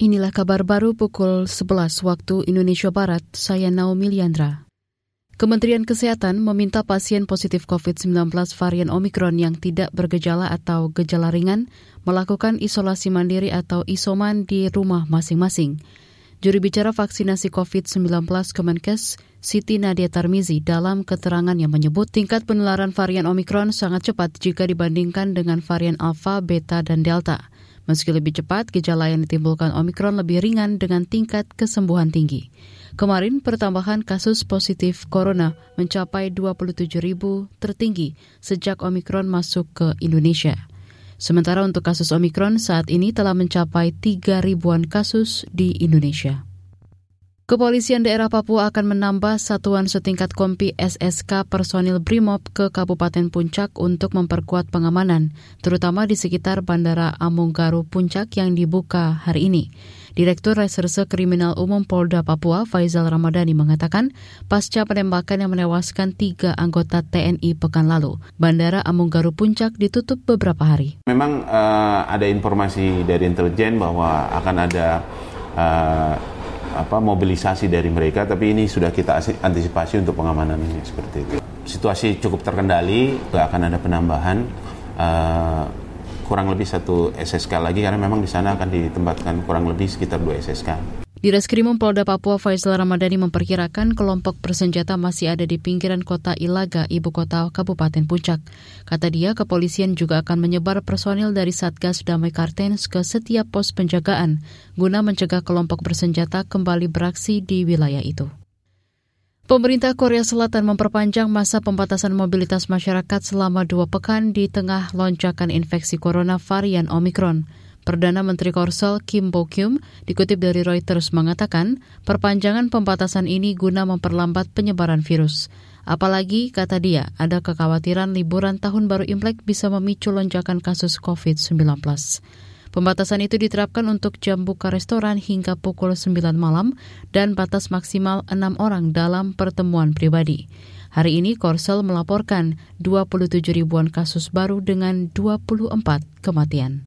Inilah kabar baru pukul 11 waktu Indonesia Barat, saya Naomi Liandra. Kementerian Kesehatan meminta pasien positif COVID-19 varian Omikron yang tidak bergejala atau gejala ringan melakukan isolasi mandiri atau isoman di rumah masing-masing. Juru bicara vaksinasi COVID-19 Kemenkes, Siti Nadia Tarmizi dalam keterangan yang menyebut tingkat penularan varian Omikron sangat cepat jika dibandingkan dengan varian Alpha, Beta, dan Delta. Meski lebih cepat, gejala yang ditimbulkan Omikron lebih ringan dengan tingkat kesembuhan tinggi. Kemarin pertambahan kasus positif corona mencapai 27 ribu tertinggi sejak Omikron masuk ke Indonesia. Sementara untuk kasus Omikron saat ini telah mencapai 3 ribuan kasus di Indonesia. Kepolisian daerah Papua akan menambah satuan setingkat kompi SSK personil BRIMOB ke Kabupaten Puncak untuk memperkuat pengamanan, terutama di sekitar Bandara Amunggaru Puncak yang dibuka hari ini. Direktur Reserse Kriminal Umum Polda Papua, Faizal Ramadhani, mengatakan pasca penembakan yang menewaskan tiga anggota TNI pekan lalu, Bandara Amunggaru Puncak ditutup beberapa hari. Memang uh, ada informasi dari intelijen bahwa akan ada uh, apa mobilisasi dari mereka tapi ini sudah kita antisipasi untuk pengamanan ini seperti itu situasi cukup terkendali nggak akan ada penambahan uh, kurang lebih satu SSK lagi karena memang di sana akan ditempatkan kurang lebih sekitar dua SSK. Di Reskrimum Polda Papua Faisal Ramadhani memperkirakan kelompok bersenjata masih ada di pinggiran kota Ilaga, ibu kota Kabupaten Puncak. Kata dia, kepolisian juga akan menyebar personil dari Satgas Damai Kartens ke setiap pos penjagaan guna mencegah kelompok bersenjata kembali beraksi di wilayah itu. Pemerintah Korea Selatan memperpanjang masa pembatasan mobilitas masyarakat selama dua pekan di tengah lonjakan infeksi corona varian Omicron. Perdana Menteri Korsel Kim Bo Kyum dikutip dari Reuters mengatakan perpanjangan pembatasan ini guna memperlambat penyebaran virus. Apalagi, kata dia, ada kekhawatiran liburan tahun baru Imlek bisa memicu lonjakan kasus COVID-19. Pembatasan itu diterapkan untuk jam buka restoran hingga pukul 9 malam dan batas maksimal 6 orang dalam pertemuan pribadi. Hari ini Korsel melaporkan 27 ribuan kasus baru dengan 24 kematian.